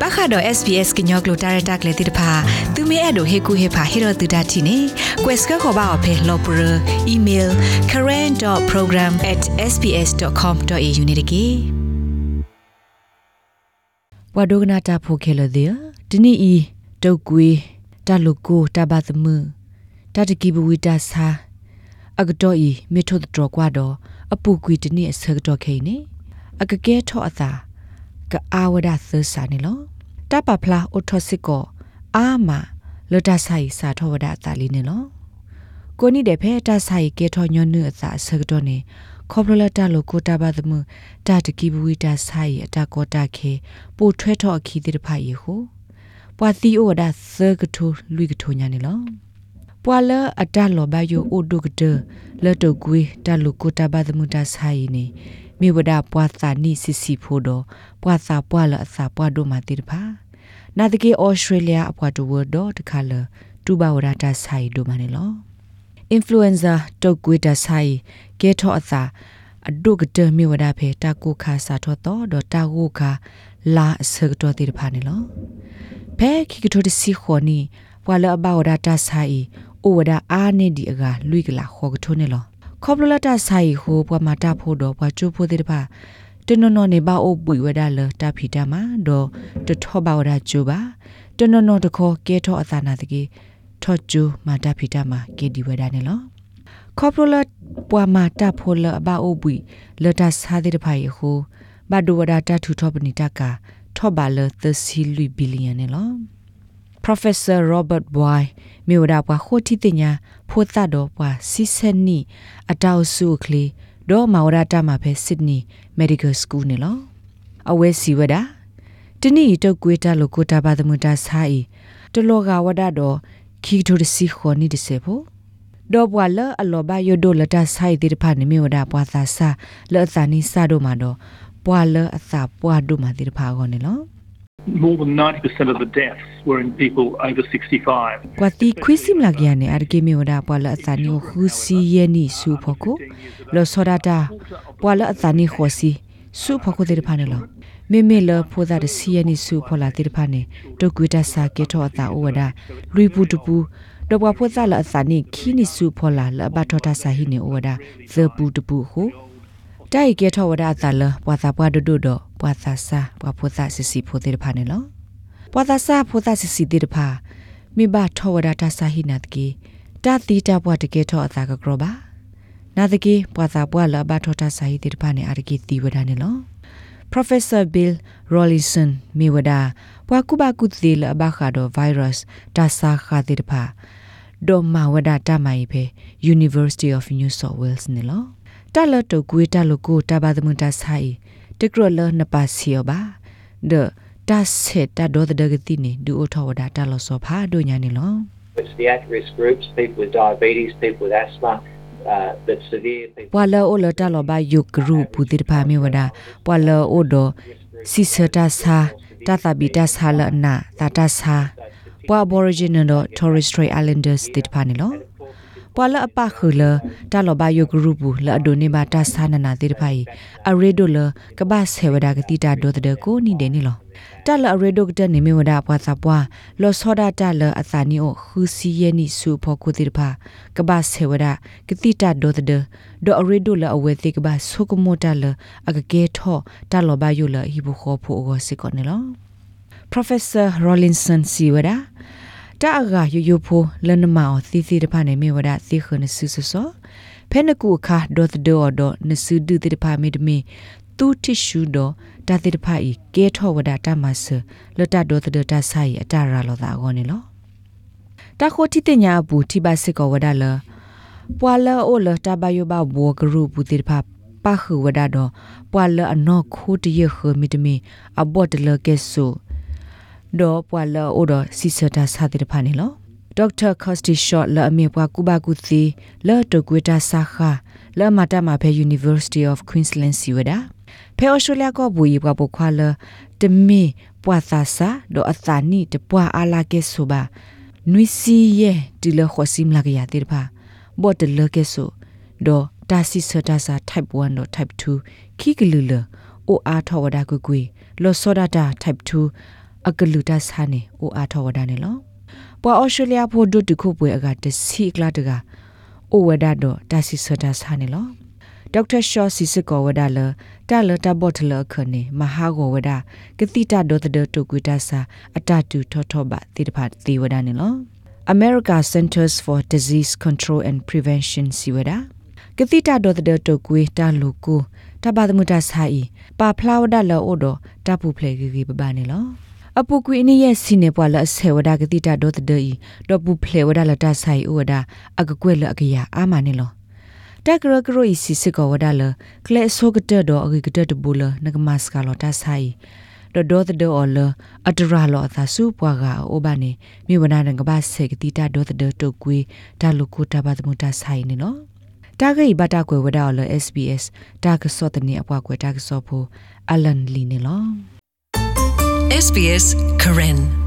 ပခါတော့ SPS ကညောကလိုတာရတာကလေးတိတဖာသူမဲအဲ့တို့ဟေကူဟေဖာဟေရတူဒတ်တီနေ quest ကခေါ်ပါအဖေလော်ပရ email current.program@sps.com.au နေတကေဝဒုကနာတာဖိုခဲလတဲ့ဒီနီဤတုတ်ကွေးတလုကိုတဘသမတတကီဘဝီတာစာအကတော်ဤမေထိုတော်ကွာတော့အပူကွေတနေ့အစကတော့ခိနေအကကဲထော့အသာ ကအာဝဒသစာနေလောတပဖလာအိုထောစစ်ကိုအာမလတဆိုင်စာထောဝဒတာလီနေလောကိုနိတဲ့ဖဲတဆိုင်ကေထောညွန်းနုအသာအစကတော့နေခေါပလလတာလိုကိုတာဘာသမတာတကီဘဝီတာဆိုင်အတာကောတာခေပိုထွဲထော့အခီတဲ့ဖာယေဟုပွာသီအိုဒါသကထိုလူကထိုညာနေလောပွာလအတလောဘယိုအိုဒုကတလတုကွေတလူကိုတာဘာသမတာဆိုင်နေ မိဝဒပွာသာနိစီစီဖိုဒပွာသာပွာလအစာပွာဒိုမာတိတဖာနာတကေဩစတြေးလျအပွာဒိုဝဒတခါလတူဘဝဒတာဆိုင်ဒိုမနေလော influenza တုတ်ကွေးတာဆိုင်ကဲထောအသာအဒုကတမြေဝဒဖေတာကိုခါစာထောတော့ဒတာကိုခါလာဆကတော့တိတဖာနေလောဘဲခိကထိုတစီခေါနီဘွာလအဘဝဒတာဆိုင်အိုဝဒအာနေဒီအကလွိကလာခေါကထိုနေလော ခေါပလလတာဆိုင်ဟိုဘွာမတာဖို့တော့ဘွာချိုးဖို့တိတဖာတနနောနေပါအိုပွေဝဒလတာဖီတာမှာတော့တထောဘဝဒချိုးပါတနနောတခေါကဲထောအသာနာတကေထော့ကျူမာတာဖီတာမှာကေဒီဝဒနေလောခေါပလလပွာမာတာဖိုလအဘအိုပွေလတာစားတဲ့ဖိုင်ဟိုဘဒဝဒတာထူထောပနီတကာထောဘာလသစီလူဘီလီယံနေလော Professor Robert Boy မြို့ဒါပွားခိုတီတင်ညာဖိုသတ်တော့ပွားစီစနီအတောက်စုကလေးဒေါ်မော်ရာတာမှာပဲ Sydney Medical School နေလောအဝဲစီဝဒါတနီတုတ်ကွေးတာလို့ကိုတာပါသမတာဆိုင်တလောကဝဒတော့ခီထိုတစီခေါ်နေတစေဖို့ဒေါ်ဘွာလအလောဘယိုဒိုလတာဆိုင်တိဖာနေမြဝဒပွားသာစာလောအသာနီစာတို့မှာတော့ပွာလအသာပွာတို့မှာတိဖာခေါ်နေလော more than 90% of the deaths were in people over 65. ကွာတီခွီစီမလာကရနေအရကေမီဝဒပွာလအသနီခူစီယနီဆူဖကိုလောစောဒတာပွာလအသနီခိုစီဆူဖကိုတေဖာနေလောမေမေလဖိုဒါတစီယနီဆူဖလာတေဖာနေ တုတ်ကွေတဆာကေထောအတာဩဝဒလူပူတပူတော့ဘဖိုဇာလအသနီခီနီဆူဖလာလဘထောတာဆာဟီနေဩဝဒဇပူတပူဟုတိုက်ကဲထောဝဒအသလပွာသာပွာဒုဒုတော့ပွာသာစာပွာဖိုဇာစစီဖိုတေဖာနေလောပွာသာစာဖိုသာစစီတေဖာမိဘထောဝဒတာဆာဟိနတ်ကေတာတီတာပွားတကေထောအသာကကရောပါနာတကေပွာသာပွားလဘထောတာဆာဟိတေဖာနေအရကေတီဝဒနေလော Professor Bill Rollison မိဝဒပွာကုဘကုသေလဘခါဒို virus တာဆာခါတေတဖာဒိုမာဝဒတာမိုင်ဖေ University of New South Wales နေလော တလတကွေတလကိုတဘာသမတာဆိုင်တကရလနပါစီယောပါဒတာဆက်တာဒေါ်ဒဂတိနေဒူအိုထောဝဒတာလောစောဖာဒိုညာနေလော It's the at-risk groups, people with diabetes, people with asthma, uh, but severe people. ပွာလာအိုလတာလောဘာယုဂရုပူတိဖာမေဝဒပွာလာအိုဒစီစတာစာတာတာဘီတာဆာလနာတာတာစာပွာ Aboriginal တော့ Torres Strait Islanders တိဖာနေလော ပွာလအပခုလတာလောဘာယုဂရုပူလအဒိုနေဘာတာဆာနနာတိဖိုင်အရေဒိုလကဘာဆေဝဒါကတိတာဒိုတဒကိုနီဒေနီလောတလအရေဒိုကတနေမဝဒါပွာစာပွာလောစောဒတလအသာနီအိုခူစီယနီဆူဖို့ကိုတိဖာကဘာဆေဝဒါကတိတာဒိုတဒဒိုအရေဒိုလအဝဲတိကဘာဆုကမောတလအကကဲထောတလောဘာယုလဟိဘခောဖို့အောစကောနေလော Professor Rollinson Siwada တာအဂါယယဖိုလနမောစီစီတဖာနေမေဝဒစီခနဆူဆဆောဖဲနကူခါဒေါ်ဒေါ်ဒေါ်နဆူဒူတိတဖာမေတမီတူတီရှူဒေါ်တာတိတဖာဤကဲထောဝဒတာမဆလတဒေါ်တတာဆိုင်အတရာလောသာကောနေလောတာခိုတီတညာဘူးတိပါစစ်ကောဝဒလပွာလအိုလတာဘယဘဘောဂရုဘူးတိတဖာပါခဝဒတော့ပွာလအနောခိုတရခမီတမီအဘော့တလကဲဆူ ဒေါ်ပွာလအိုဒစီစတာစာတိတဖာနေလောဒေါက်တာကော့စတီရှော့လအမေပွားကူဘာကူသီလော်တိုကွေတာစာခာလော်မတာမဖဲ University of Queensland စီဝဒဖဲအော်စတြေးလျကဘူရီပွားပုခွာလတမီပွာသာစာဒေါ်အသာနီတပွာအာလာကဲဆိုပါနွီစီယေဒီလခေါ်စီမလာကရတိတဖာဘော့တလကဲဆိုဒေါ်တာစီစတာစာ type 1တော့ type 2ခိကလူလအိုအားထောဝဒါကွကွေလောစောဒတာ type 2 အကလူတာဆာနေအိုအားထောဝဒနေလောပွာအော်စတြေးလျဖို့ဒုတခုပွဲအကတစီကလာတကအိုဝဒါတော့တာစီဆတာဆာနေလောဒေါက်တာရှော့စီစကောဝဒါလတာလတာဘော့တလခနေမဟာဂောဝဒါကတိတာဒိုတဒတုကွေတာစာအတတူထောထောဘတိတဖတ်တိဝဒါနေလော America Centers for Disease Control and Prevention စီဝဒါကတိတာဒိုတဒတုကွေတာလူကိုတဘာသမုတာဆိုင်ပါဖလာဝဒါလောအိုဒတပူဖလေဂီဂီပပနေလော အပူကွေနီရဲ့စီနေပွာလအဆေဝဒါကတိတာဒိုတဒီတော့ပူဖလေဝဒါလတာဆိုင်အိုဒါအကကွဲလအကရအာမနေလောတက်ကရကရိုစီစကောဝဒါလကလေဆိုကတဒောအဂိကတတဘူလနကမတ်စကလောတာဆိုင်ဒဒောတဒောလအတရာလောသာစုပွားကအိုဘာနေမိဝနာနကဘာဆေကတိတာဒောတဒေတုကွေဒါလုကိုတဘာသမုတာဆိုင်နေနော်တာဂိဘတာကွယ်ဝဒါလ SBS တာကစောတနေအပွားကွယ်တာကစောဖို့အလန်လီနေလော SBS Karen